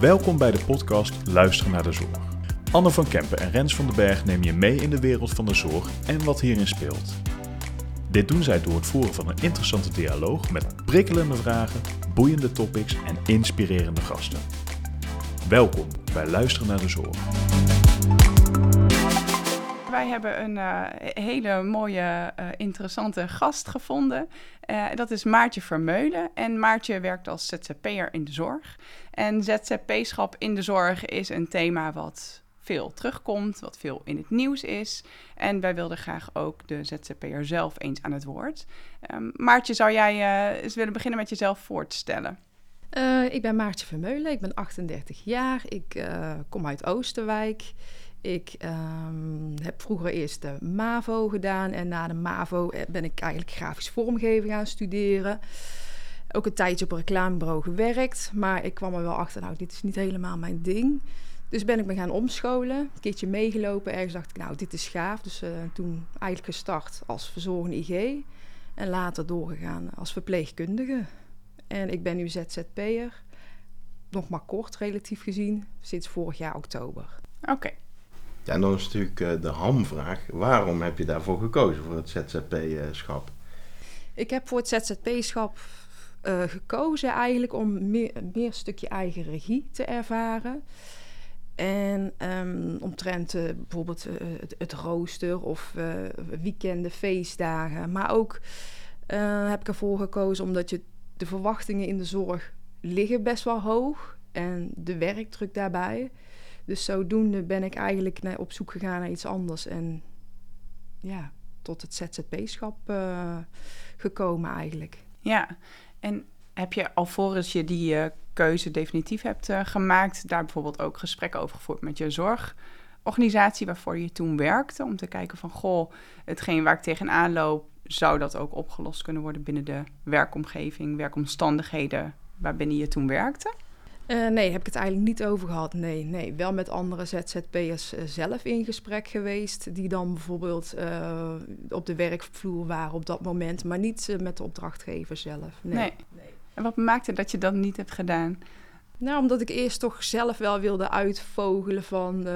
Welkom bij de podcast Luisteren naar de Zorg. Anne van Kempen en Rens van den Berg nemen je mee in de wereld van de zorg en wat hierin speelt. Dit doen zij door het voeren van een interessante dialoog met prikkelende vragen, boeiende topics en inspirerende gasten. Welkom bij Luisteren naar de Zorg. Wij hebben een uh, hele mooie, uh, interessante gast gevonden. Uh, dat is Maartje Vermeulen. En Maartje werkt als ZZP'er in de zorg. En ZZP-schap in de zorg is een thema wat veel terugkomt, wat veel in het nieuws is. En wij wilden graag ook de ZZP'er zelf eens aan het woord. Um, Maartje, zou jij eens willen beginnen met jezelf voor te stellen? ik ben Maartje Vermeulen, ik ben 38 jaar, ik kom uit Oosterwijk. Ik um, heb vroeger eerst de MAVO gedaan en na de MAVO ben ik eigenlijk grafisch vormgeving gaan studeren. Ook een tijdje op een reclamebureau gewerkt, maar ik kwam er wel achter, nou, dit is niet helemaal mijn ding. Dus ben ik me gaan omscholen, een keertje meegelopen. Ergens dacht ik, nou, dit is gaaf. Dus uh, toen eigenlijk gestart als verzorgende IG en later doorgegaan als verpleegkundige. En ik ben nu ZZP'er, nog maar kort relatief gezien, sinds vorig jaar oktober. Oké. En dan is natuurlijk uh, de hamvraag. Waarom heb je daarvoor gekozen, voor het ZZP-schap? Ik heb voor het ZZP-schap uh, gekozen eigenlijk om meer, meer stukje eigen regie te ervaren. En um, omtrent uh, bijvoorbeeld het, rooster of weekenden, feestdagen. Maar ook heb ik ervoor gekozen omdat je de verwachtingen in de zorg liggen best wel hoog. En de werkdruk daarbij. Dus zodoende ben ik eigenlijk naar, op zoek gegaan naar iets anders. En ja, tot het ZZP-schap gekomen eigenlijk. Ja, en heb je alvorens je die uh, keuze definitief hebt uh, gemaakt, daar bijvoorbeeld ook gesprekken over gevoerd met je zorgorganisatie waarvoor je toen werkte, om te kijken van, goh, hetgeen waar ik tegenaan loop, zou dat ook opgelost kunnen worden binnen de werkomgeving, werkomstandigheden waarbinnen je toen werkte? Uh, nee, heb ik het eigenlijk niet over gehad. Nee, nee. Wel met andere ZZP'ers uh, zelf in gesprek geweest. Die dan bijvoorbeeld uh, op de werkvloer waren op dat moment. Maar niet met de opdrachtgever zelf. Nee. nee. En wat maakte dat je dat niet hebt gedaan? Nou, omdat ik eerst toch zelf wel wilde uitvogelen van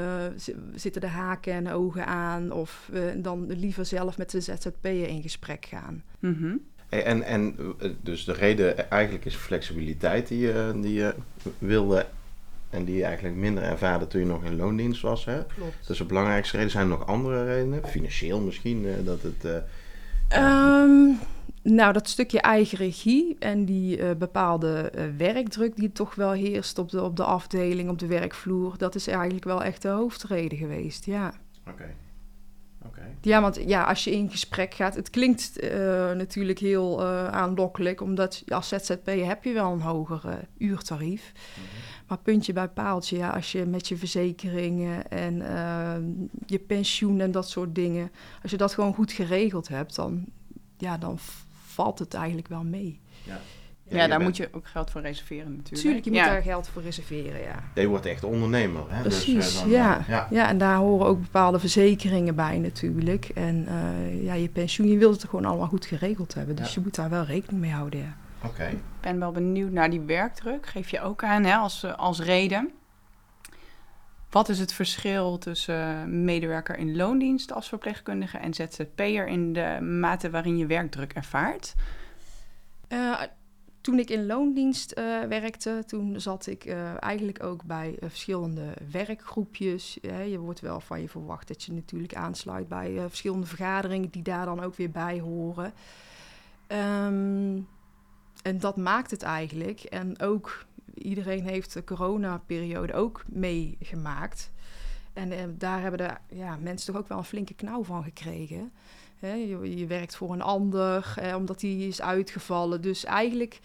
zitten de haken en ogen aan. Of dan liever zelf met de ZZP'er in gesprek gaan. Mm -hmm. En, en dus de reden eigenlijk is flexibiliteit die je, die je wilde en die je eigenlijk minder ervaarde toen je nog in loondienst was. Hè? Klopt. Dat is de belangrijkste reden. Zijn er nog andere redenen? Financieel misschien? Dat het, uh, um, nou, dat stukje eigen regie en die uh, bepaalde werkdruk die toch wel heerst op de, op de afdeling, op de werkvloer. Dat is eigenlijk wel echt de hoofdreden geweest, ja. Oké. Okay. Okay. Ja, want ja, als je in gesprek gaat, het klinkt uh, natuurlijk heel uh, aanlokkelijk, omdat als ZZP heb je wel een hoger uh, uurtarief. Mm -hmm. Maar puntje bij paaltje, ja, als je met je verzekeringen en je pensioen en dat soort dingen, als je dat gewoon goed geregeld hebt, dan, ja, dan valt het eigenlijk wel mee. Ja. Ja, ja daar bent... moet je ook geld voor reserveren natuurlijk. Tuurlijk, je moet daar geld voor reserveren, ja. Je wordt echt ondernemer, hè? Precies, dus, dan, ja. ja. Ja. en daar horen ook bepaalde verzekeringen bij natuurlijk. En uh, ja, je pensioen, je wilt het gewoon allemaal goed geregeld hebben. Dus je moet daar wel rekening mee houden, ja. Oké. Okay. Ik ben wel benieuwd naar die werkdruk. Geef je ook aan hè, als, als reden. Wat is het verschil tussen medewerker in loondienst als verpleegkundige en ZZP'er in de mate waarin je werkdruk ervaart? Uh, toen ik in loondienst uh, werkte, toen zat ik uh, eigenlijk ook bij uh, verschillende werkgroepjes. je wordt wel van je verwacht dat je natuurlijk aansluit bij verschillende vergaderingen die daar dan ook weer bij horen. Um, en dat maakt het eigenlijk. En ook iedereen heeft de coronaperiode ook meegemaakt. En daar hebben de ja, mensen toch ook wel een flinke knauw van gekregen. Hè, je, je, werkt voor een ander, eh, omdat die is uitgevallen. Dus eigenlijk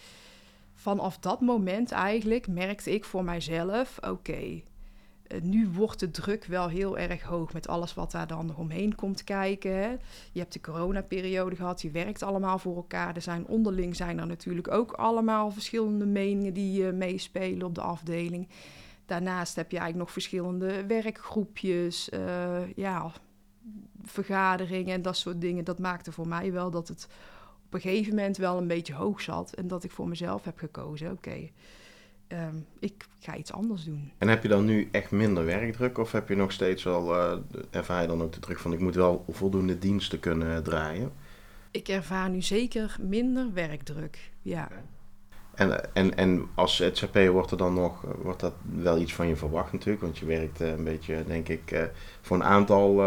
vanaf dat moment eigenlijk merkte ik voor mijzelf... oké, uh, nu wordt de druk wel heel erg hoog met alles wat daar dan nog omheen komt kijken. Hè. Je hebt de coronaperiode gehad, je werkt allemaal voor elkaar. Er zijn onderling zijn er natuurlijk ook allemaal verschillende meningen die uh, meespelen op de afdeling. Daarnaast heb je eigenlijk nog verschillende werkgroepjes, uh, ja, vergaderingen en dat soort dingen. Dat maakte voor mij wel dat het op een gegeven moment wel een beetje hoog zat. En dat ik voor mezelf heb gekozen, oké, okay, ehm, ik ga iets anders doen. En heb je dan nu echt minder werkdruk of heb je nog steeds al, uh, ervaar je dan ook de druk van ik moet wel voldoende diensten kunnen draaien? Ik ervaar nu zeker minder werkdruk, ja. En, en, en als ZZP'er wordt er dan nog, wordt dat wel iets van je verwacht natuurlijk, want je werkt een beetje, denk ik, voor een aantal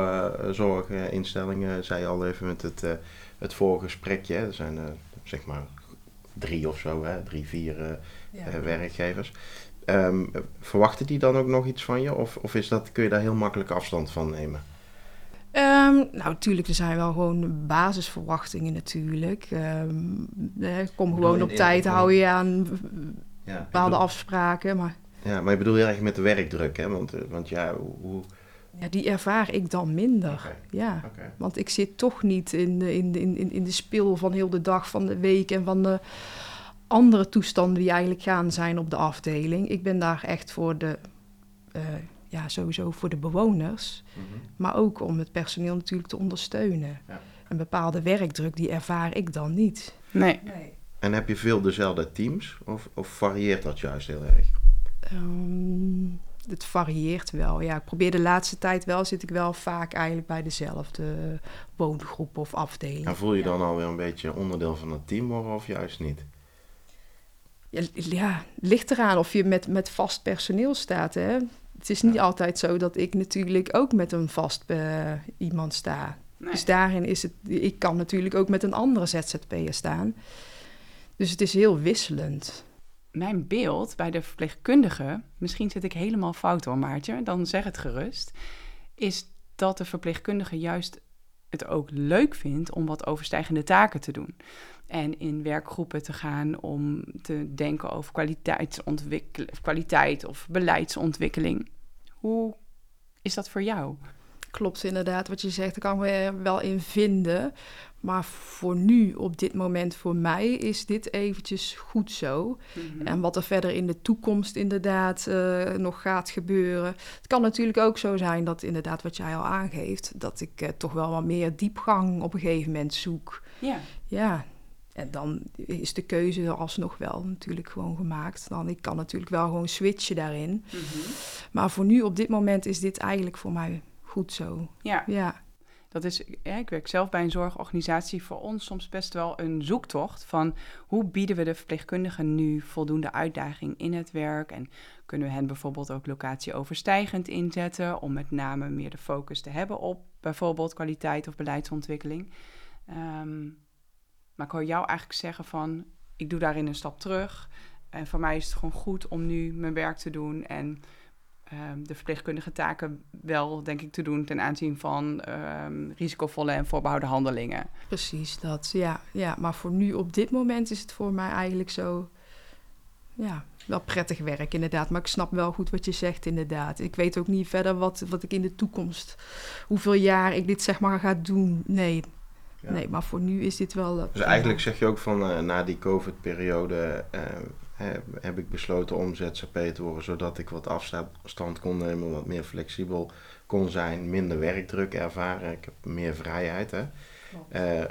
zorginstellingen, zei je al even met het, het vorige gesprekje. Er zijn zeg maar drie of zo, hè? drie, vier ja. werkgevers. Um, verwachten die dan ook nog iets van je? Of, of is dat, kun je daar heel makkelijk afstand van nemen? Um, nou, natuurlijk, er zijn wel gewoon basisverwachtingen natuurlijk. Um, kom gewoon op tijd, hou je aan ja, bepaalde afspraken. Maar... Ja, maar je bedoelt erg met de werkdruk, hè? Want, eh, want ja, hoe... Ja, die ervaar ik dan minder. Okay. Ja, want ik zit toch niet in de, in, de, in, in de spil van heel de dag, van de week en van de andere toestanden die eigenlijk gaan zijn op de afdeling. Ik ben daar echt voor de, uh, ja, sowieso voor de bewoners, mm -hmm. maar ook om het personeel natuurlijk te ondersteunen. Ja. Een bepaalde werkdruk, die ervaar ik dan niet. Nee. nee. En heb je veel dezelfde teams of, of varieert dat juist heel erg? Um, het varieert wel. Ja, ik probeer de laatste tijd wel, zit ik wel vaak eigenlijk bij dezelfde woongroep of afdeling. En voel je dan alweer een beetje onderdeel van het team worden of juist niet? Ja, ja, ligt eraan of je met, met vast personeel staat. Hè? Het is niet altijd zo dat ik natuurlijk ook met een vast uh, iemand sta. Nee. Dus daarin is het, ik kan natuurlijk ook met een andere ZZP'er staan. Dus het is heel wisselend. Mijn beeld bij de verpleegkundige, misschien zit ik helemaal fout hoor Maartje, dan zeg het gerust, is dat de verpleegkundige juist het ook leuk vindt om wat overstijgende taken te doen. En in werkgroepen te gaan om te denken over kwaliteit of beleidsontwikkeling. Hoe is dat voor jou? Klopt inderdaad wat je zegt, daar kan ik me wel in vinden. Maar voor nu, op dit moment, voor mij is dit eventjes goed zo. Mhm. En wat er verder in de toekomst inderdaad uh, nog gaat gebeuren. Het kan natuurlijk ook zo zijn dat inderdaad wat jij al aangeeft, dat ik uh, toch wel wat meer diepgang op een gegeven moment zoek. Ja. Ja. En dan is de keuze alsnog wel natuurlijk gewoon gemaakt. Dan ik kan natuurlijk wel gewoon switchen daarin. Mm -hmm. Maar voor nu, op dit moment, is dit eigenlijk voor mij goed zo. Ja. ja. Dat is, ja, ik werk zelf bij een zorgorganisatie, voor ons soms best wel een zoektocht van hoe bieden we de verpleegkundigen nu voldoende uitdaging in het werk en kunnen we hen bijvoorbeeld ook locatieoverstijgend inzetten om met name meer de focus te hebben op bijvoorbeeld kwaliteit of beleidsontwikkeling. Um, maar ik hoor jou eigenlijk zeggen van ik doe daarin een stap terug en voor mij is het gewoon goed om nu mijn werk te doen en um, de verpleegkundige taken wel, denk ik, te doen ten aanzien van um, risicovolle en voorbehouden handelingen. Precies dat, ja, ja. Maar voor nu, op dit moment, is het voor mij eigenlijk zo, ja, wel prettig werk inderdaad. Maar ik snap wel goed wat je zegt inderdaad. Ik weet ook niet verder wat, wat ik in de toekomst, hoeveel jaar ik dit zeg maar ga doen. Nee, ja. nee, maar voor nu is dit wel... Uh, dus eigenlijk zeg je ook van uh, na die COVID-periode... Uh, heb ik besloten om ZZP te worden, zodat ik wat afstand kon nemen, wat meer flexibel kon zijn, minder werkdruk ervaren. Ik heb meer vrijheid. Hè? Uh,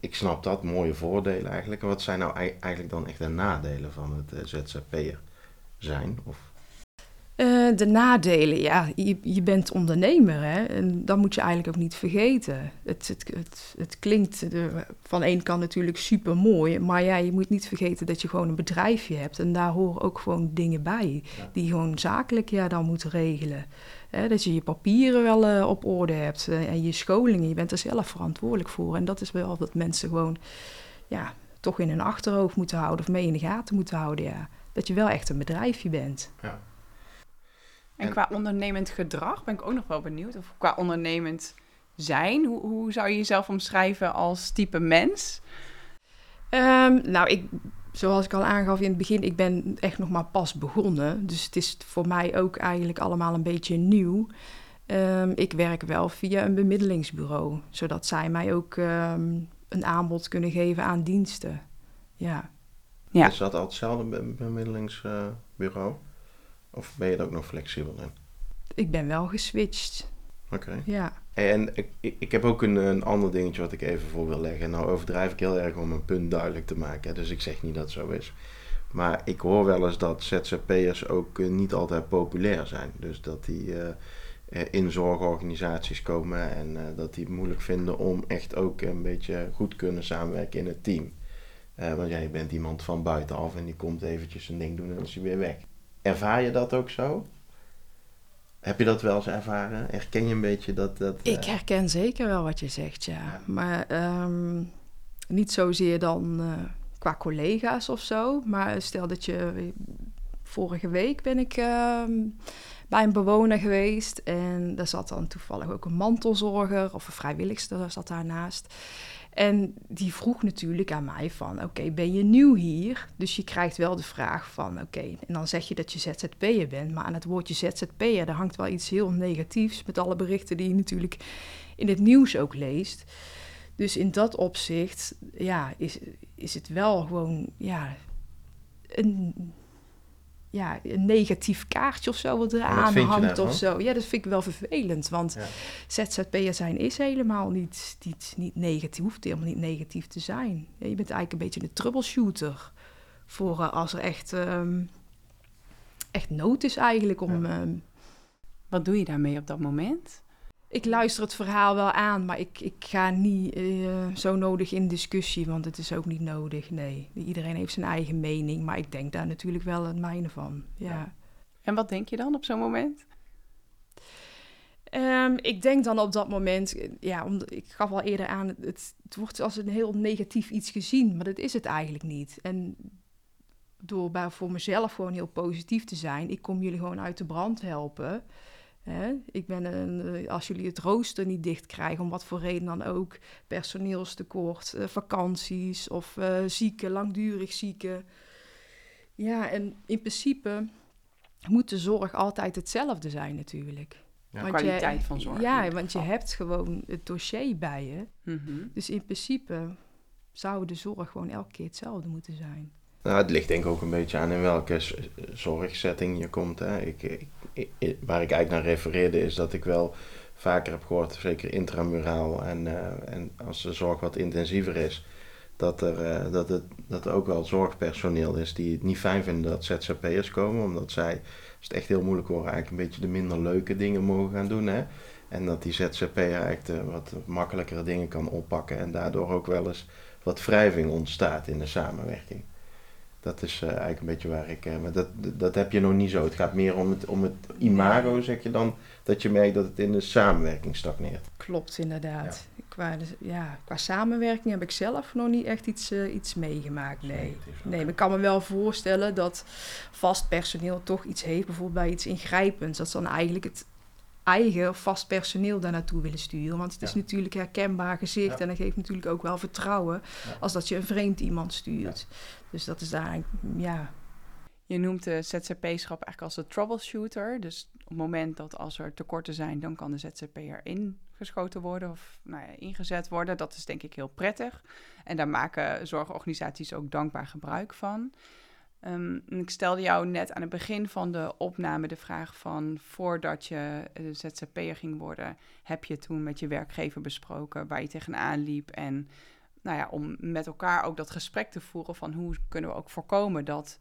ik snap dat, mooie voordelen eigenlijk. En wat zijn nou eigenlijk dan echt de nadelen van het uh, ZZP'er zijn? Of uh, de nadelen, ja, je, je bent ondernemer hè? en dat moet je eigenlijk ook niet vergeten. Het, het, het, het klinkt de, van één kant natuurlijk super mooi, maar ja, je moet niet vergeten dat je gewoon een bedrijfje hebt en daar horen ook gewoon dingen bij die gewoon zakelijk ja, dan moeten regelen. Hè? Dat je je papieren wel uh, op orde hebt uh, en je scholingen, je bent er zelf verantwoordelijk voor. En dat is wel dat mensen gewoon ja, toch in hun achterhoofd moeten houden of mee in de gaten moeten houden. Ja. Dat je wel echt een bedrijfje bent. Ja. En, qua ondernemend gedrag ben ik ook nog wel benieuwd. Of qua ondernemend zijn, hoe, hoe zou je jezelf omschrijven als type mens? Um, nou, ik, zoals ik al aangaf in het begin, ik ben echt nog maar pas begonnen. Dus het is voor mij ook eigenlijk allemaal een beetje nieuw. Um, ik werk wel via een bemiddelingsbureau, zodat zij mij ook um, een aanbod kunnen geven aan diensten. Ja. ja. Is dat al hetzelfde bemiddelingsbureau? Of ben je er ook nog flexibel in? Ik ben wel geswitcht. Oké. Ja. En ik, ik heb ook een, een ander dingetje wat ik even voor wil leggen. Nou overdrijf ik heel erg om een punt duidelijk te maken. Dus ik zeg niet dat het zo is. Maar ik hoor wel eens dat ZZP'ers ook eh, niet altijd populair zijn. Dus dat die eh, eh, in zorgorganisaties komen en dat die het moeilijk vinden om echt ook een beetje goed kunnen samenwerken in het team. want jij bent iemand van buitenaf en die komt eventjes een ding doen en dan is hij weer weg. Ervaar je dat ook zo? Heb je dat wel eens ervaren? Herken je een beetje dat... dat Ik herken zeker wel wat je zegt, ja. Maar ehm, niet zozeer dan qua collega's of zo. Maar stel dat je. Vorige week ben ik ehm, bij een bewoner geweest. En daar zat dan toevallig ook een mantelzorger of een vrijwilligster zat daarnaast. En die vroeg natuurlijk aan mij van, oké, ben je nieuw hier? Dus je krijgt wel de vraag van, oké, en dan zeg je dat je ZZP'er bent. Maar aan het woordje ZZP'er, daar hangt wel iets heel negatiefs... met alle berichten die je natuurlijk in het nieuws ook leest. Dus in dat opzicht ja, is, is het wel gewoon ja, een, ja, een negatief kaartje of zo wat eraan hangt of zo. Ja, dat vind ik wel vervelend. Want ja. ZZP'er zijn is helemaal niet, niet, niet negatief, hoeft helemaal niet negatief te zijn. Ja, je bent eigenlijk een beetje een troubleshooter voor uh, als er echt, um, echt nood is eigenlijk om... Um, wat doe je daarmee op dat moment? Ik luister het verhaal wel aan, maar ik, ik ga niet uh, zo nodig in discussie, want het is ook niet nodig. Nee, iedereen heeft zijn eigen mening, maar ik denk daar natuurlijk wel het mijne van. Ja. En wat denk je dan op zo'n moment? Um, ik denk dan op dat moment, ja, om, ik gaf al eerder aan, het, het wordt als een heel negatief iets gezien, maar dat is het eigenlijk niet. En door bij, voor mezelf gewoon heel positief te zijn, ik kom jullie gewoon uit de brand helpen. Hè? Ik ben een, eh, als jullie het rooster niet dicht krijgen, om wat voor reden dan ook, personeelstekort, uh, vakanties of uh, zieken, langdurig zieken. Ja, en in principe moet de zorg altijd hetzelfde zijn natuurlijk. Ja, want kwaliteit van zorg. Ja, want je hebt gewoon het dossier bij je. Mhm. Dus in principe zou de zorg gewoon elke keer hetzelfde moeten zijn. Nou, het ligt denk ik ook een beetje aan in welke zorgsetting je komt. Hè. Ik, ik, waar ik eigenlijk naar refereerde is dat ik wel vaker heb gehoord, zeker intramuraal en, uh, en als de zorg wat intensiever is, dat er, uh, dat, het, dat ook wel zorgpersoneel is die het niet fijn vinden dat ZZP'ers komen, omdat zij, als het echt heel moeilijk wordt, eigenlijk een beetje de minder leuke dingen mogen gaan doen. Hè. En dat die ZZP'er eigenlijk wat makkelijkere dingen kan oppakken en daardoor ook wel eens wat wrijving ontstaat in de samenwerking. Dat is uh, eigenlijk een beetje waar ik. Uh, maar dat, dat heb je nog niet zo. Het gaat meer om het, om het imago, zeg je dan. Dat je merkt dat het in de samenwerking stagneert. Klopt, inderdaad. Qua, ja, qua samenwerking heb ik zelf nog niet echt iets, uh, iets meegemaakt. Nee. nee, maar ik kan me wel voorstellen dat vast personeel toch iets heeft, bijvoorbeeld bij iets ingrijpends. Dat ze dan eigenlijk het eigen vast personeel daar naartoe willen sturen. Want het is natuurlijk herkenbaar gezicht en dat geeft natuurlijk ook wel vertrouwen als dat je een vreemd iemand stuurt. Dus dat is daar, ja. Je noemt de ZZP-schap eigenlijk als de troubleshooter. Dus op het moment dat als er tekorten zijn, dan kan de ZZP'er ingeschoten worden of nou ja, ingezet worden. Dat is denk ik heel prettig. En daar maken zorgorganisaties ook dankbaar gebruik van. Um, ik stelde jou net aan het begin van de opname de vraag van voordat je ZZP'er ging worden, heb je toen met je werkgever besproken waar je tegenaan liep en nou ja, om met elkaar ook dat gesprek te voeren van hoe kunnen we ook voorkomen dat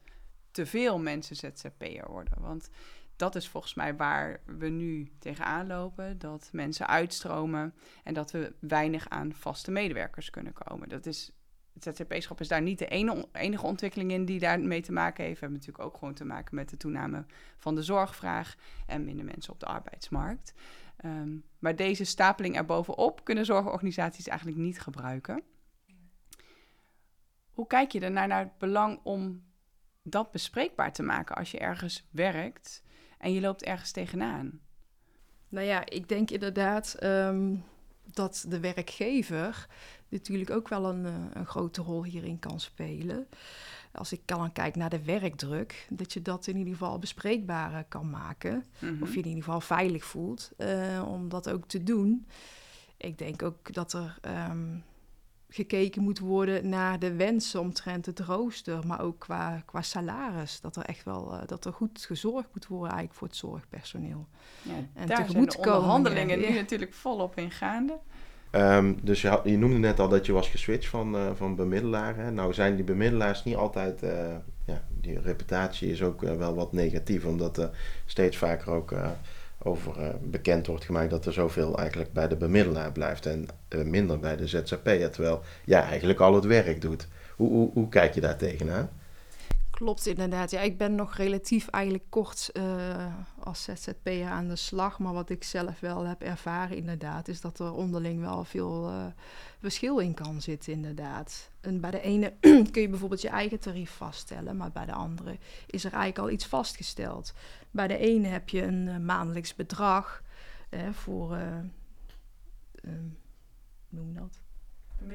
te veel mensen ZZP'er worden. Want dat is volgens mij waar we nu tegenaan lopen. Dat mensen uitstromen en dat we weinig aan vaste medewerkers kunnen komen. Dat is, het ZZP-schap is daar niet de enige ontwikkeling in die daarmee te maken heeft. We hebben natuurlijk ook gewoon te maken met de toename van de zorgvraag en minder mensen op de arbeidsmarkt. Um, maar deze stapeling erbovenop kunnen zorgorganisaties eigenlijk niet gebruiken. Hoe kijk je ernaar naar het belang om dat bespreekbaar te maken als je ergens werkt en je loopt ergens tegenaan? Nou ja, ik denk inderdaad um, dat de werkgever natuurlijk ook wel een, uh, een grote rol hierin kan spelen. Als ik dan kijk naar de werkdruk, dat je dat in ieder geval bespreekbaar uh, kan maken. Mm -hmm. Of je in ieder geval veilig voelt uh, om dat ook te doen. Ik denk ook dat er um, gekeken moet worden naar de wensen omtrent het rooster, maar ook qua, qua salaris. Dat er echt wel uh, dat er goed gezorgd moet worden eigenlijk voor het zorgpersoneel. Ja, en daar zijn de onderhandelingen ja. nu natuurlijk volop in gaande. Um, dus je, je, noemde net al dat je was geswitcht van, uh, van bemiddelaar. Hè? Nou zijn die bemiddelaars niet altijd uh, ja, die reputatie is ook wel wat negatief, omdat er steeds vaker ook over bekend wordt gemaakt dat er zoveel eigenlijk bij de bemiddelaar blijft en minder bij de ZZP'er, terwijl jij eigenlijk al het werk doet. Hoe, hoe, hoe kijk je daar tegenaan? Klopt inderdaad. Ja, ik ben nog relatief eigenlijk kort uh, als ZZP'er aan de slag. Maar wat ik zelf wel heb ervaren inderdaad... is dat er onderling wel veel uh, verschil in kan zitten inderdaad. En bij de ene kun je bijvoorbeeld je eigen tarief vaststellen... maar bij de andere is er eigenlijk al iets vastgesteld. Bij de ene heb je een uh, maandelijks bedrag voor... noem dat?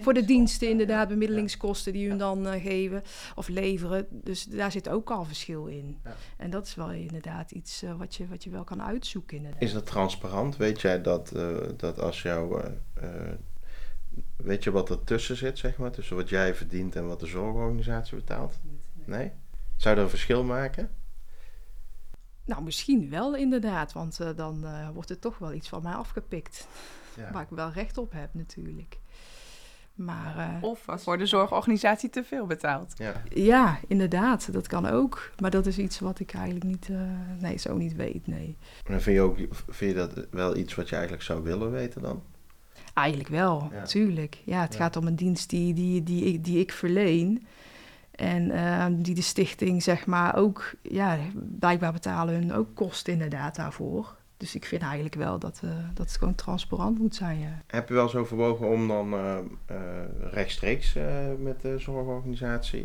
Voor de diensten inderdaad, bemiddelingskosten die hun dan uh, geven of leveren. Dus daar zit ook al verschil in. Ja. En dat is wel inderdaad iets uh, wat, je, wat je wel kan uitzoeken. Inderdaad. Is dat transparant? Weet jij dat, uh, dat als jouw... weet je wat er tussen zit, zeg maar? Tussen wat jij verdient en wat de zorgorganisatie betaalt? Nee? Zou dat een verschil maken? Nou, misschien wel inderdaad, want dan wordt er toch wel iets van mij afgepikt. Ja. Waar ik wel recht op heb natuurlijk. Maar, uh, of voor de zorgorganisatie te veel betaalt. Ja. ja, inderdaad, dat kan ook. Maar dat is iets wat ik eigenlijk niet, uh, nee, zo niet weet, nee. En vind je, ook, vind je dat wel iets wat je eigenlijk zou willen weten dan? Eigenlijk wel, natuurlijk. Ja, het gaat om een dienst die, die, die, die, die ik verleen. En uh, die de stichting, zeg maar, ook, ja, blijkbaar betalen hun ook kosten inderdaad daarvoor. Dus ik vind eigenlijk wel dat, uh, dat het gewoon transparant moet zijn. Ja. Heb je wel eens overwogen om dan uh, uh, rechtstreeks met de zorgorganisatie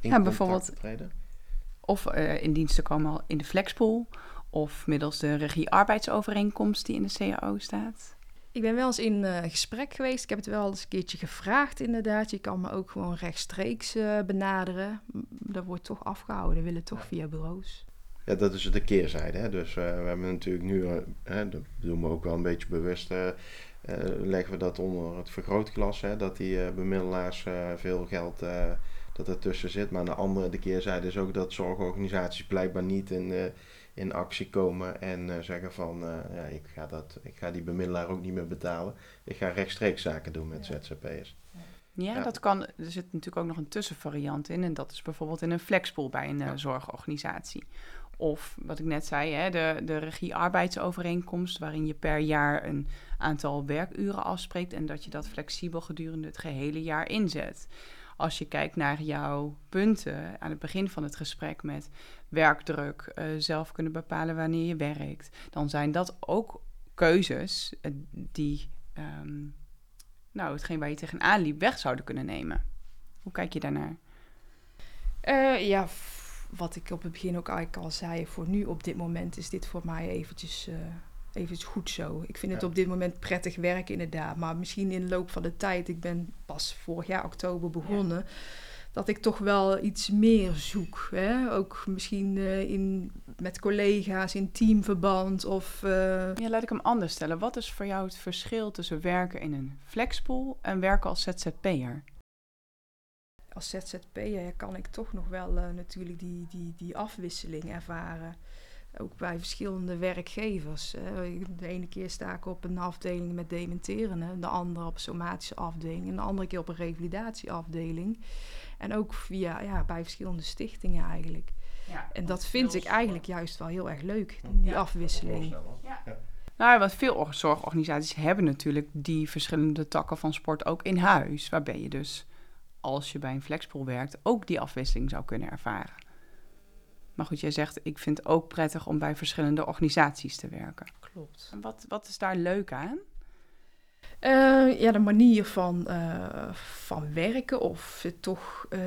in ja, bijvoorbeeld, te treden? Of in dienst te komen in de flexpool. Of middels de regie-arbeidsovereenkomst die in de CAO staat. Ik ben wel eens in gesprek geweest. Ik heb het wel eens een keertje gevraagd, inderdaad. Je kan me ook gewoon rechtstreeks benaderen. Dat wordt toch afgehouden. We willen toch via bureaus ja, dat is de keerzijde. Hè? Dus uh, we hebben natuurlijk nu, uh, hè, dat doen we ook wel een beetje bewust, uh, leggen we dat onder het vergrootglas. Hè? Dat die bemiddelaars veel geld dat er tussen zit. Maar aan de andere, de keerzijde is ook dat zorgorganisaties blijkbaar niet in, in actie komen en zeggen van ja, ik, ga dat, ik ga die bemiddelaar ook niet meer betalen. Ik ga rechtstreeks zaken doen met ZZP'ers. Ja, ja, dat kan. Er zit natuurlijk ook nog een tussenvariant in. En dat is bijvoorbeeld in een flexpool bij een zorgorganisatie. Of wat ik net zei, hè, de, de regie-arbeidsovereenkomst, waarin je per jaar een aantal werkuren afspreekt en dat je dat flexibel gedurende het gehele jaar inzet. Als je kijkt naar jouw punten aan het begin van het gesprek met werkdruk, uh, zelf kunnen bepalen wanneer je werkt, dan zijn dat ook keuzes uh, die, um, nou, hetgeen waar je tegenaan liep, weg zouden kunnen nemen. Hoe kijk je daarnaar? Uh, ja, wat ik op het begin ook eigenlijk al zei, voor nu op dit moment is dit voor mij eventjes, uh, eventjes goed zo. Ik vind het op dit moment prettig werken inderdaad, maar misschien in de loop van de tijd, ik ben pas vorig jaar oktober begonnen, dat ik toch wel iets meer zoek. Hè? Ook misschien uh, in, met collega's in teamverband of... Uh... Ja, laat ik hem anders stellen. Wat is voor jou het verschil tussen werken in een flexpool en werken als ZZP'er? Als ZZP'er kan ik toch nog wel uh, natuurlijk die, die, die afwisseling ervaren. Ook bij verschillende werkgevers. de ene keer sta ik op een afdeling met dementeren, de andere op een somatische afdeling, en de andere keer op een revalidatieafdeling. En ook via, ja, bij verschillende stichtingen eigenlijk. Ja, en dat vind ik eigenlijk juist wel heel erg leuk, die afwisseling. Ja. Nou, wat veel zorgorganisaties hebben natuurlijk die verschillende takken van sport ook in huis. Waarbij je dus als je bij een flexpool werkt, ook die afwisseling zou kunnen ervaren. Maar goed, jij zegt, ik vind het ook prettig om bij verschillende organisaties te werken. Klopt. En wat, wat is daar leuk aan? Uh, ja, de manier van, uh, van werken. Of toch, uh,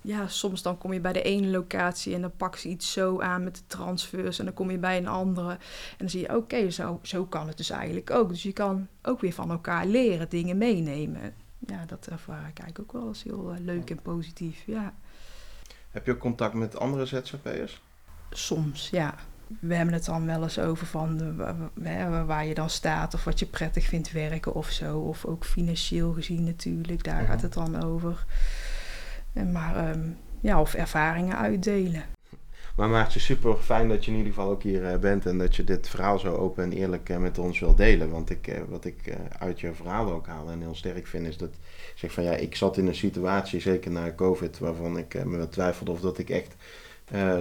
ja, soms dan kom je bij de ene locatie en dan pak ze iets zo aan met de transfers. En dan kom je bij een andere. En dan zie je, oké, zo, zo kan het dus eigenlijk ook. Dus je kan ook weer van elkaar leren, dingen meenemen ja, dat ervaar ik eigenlijk ook wel als heel uh, leuk en positief. Ja. Heb je ook contact met andere ZZP'ers? Soms, ja. We hebben het dan wel eens over van de, waar, waar je dan staat of wat je prettig vindt werken of zo. Of ook financieel gezien natuurlijk, daar gaat het dan over. En maar um, ja, of ervaringen uitdelen. Maar Maartje, super fijn dat je in ieder geval ook hier eh, bent en dat je dit verhaal zo open en eerlijk eh, met ons wilt delen. Want ik, eh, wat ik uit je verhaal ook haal en heel sterk vind, is dat je zegt van ja, ik zat in een situatie, zeker na COVID, waarvan ik me wel twijfelde of dat ik echt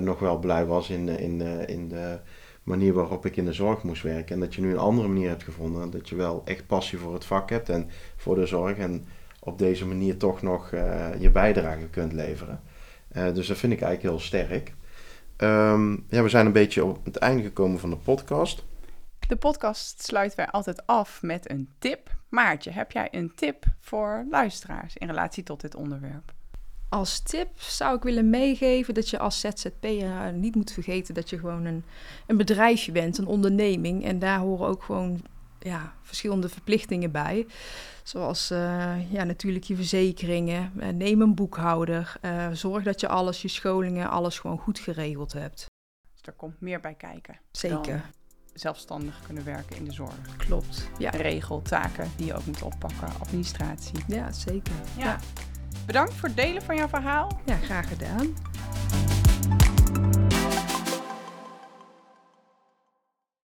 nog wel blij was in, de- in, in de manier waarop ik in de zorg moest werken. En dat je nu een andere manier hebt gevonden, en dat je wel echt passie voor het vak hebt en voor de zorg en op deze manier toch nog je bijdrage kunt leveren. Dus dat vind ik eigenlijk heel sterk. Ehm, ja, we zijn een beetje op het einde gekomen van de podcast. De podcast sluiten wij altijd af met een tip. Maartje, heb jij een tip voor luisteraars in relatie tot dit onderwerp? Als tip zou ik willen meegeven dat je als ZZP'er niet moet vergeten dat je gewoon een, een bedrijfje bent, een onderneming. En daar horen ook gewoon ja, verschillende verplichtingen bij. Zoals eh, ja, natuurlijk je verzekeringen, eh, neem een boekhouder, eh, zorg dat je alles, je scholingen, alles gewoon goed geregeld hebt. Dus er komt meer bij kijken. Zeker, zelfstandig kunnen werken in de zorg. klopt. Ja, Regeltaken die je ook moet oppakken, administratie. ja zeker. Ja. Bedankt voor het delen van jouw verhaal. Ja, graag gedaan.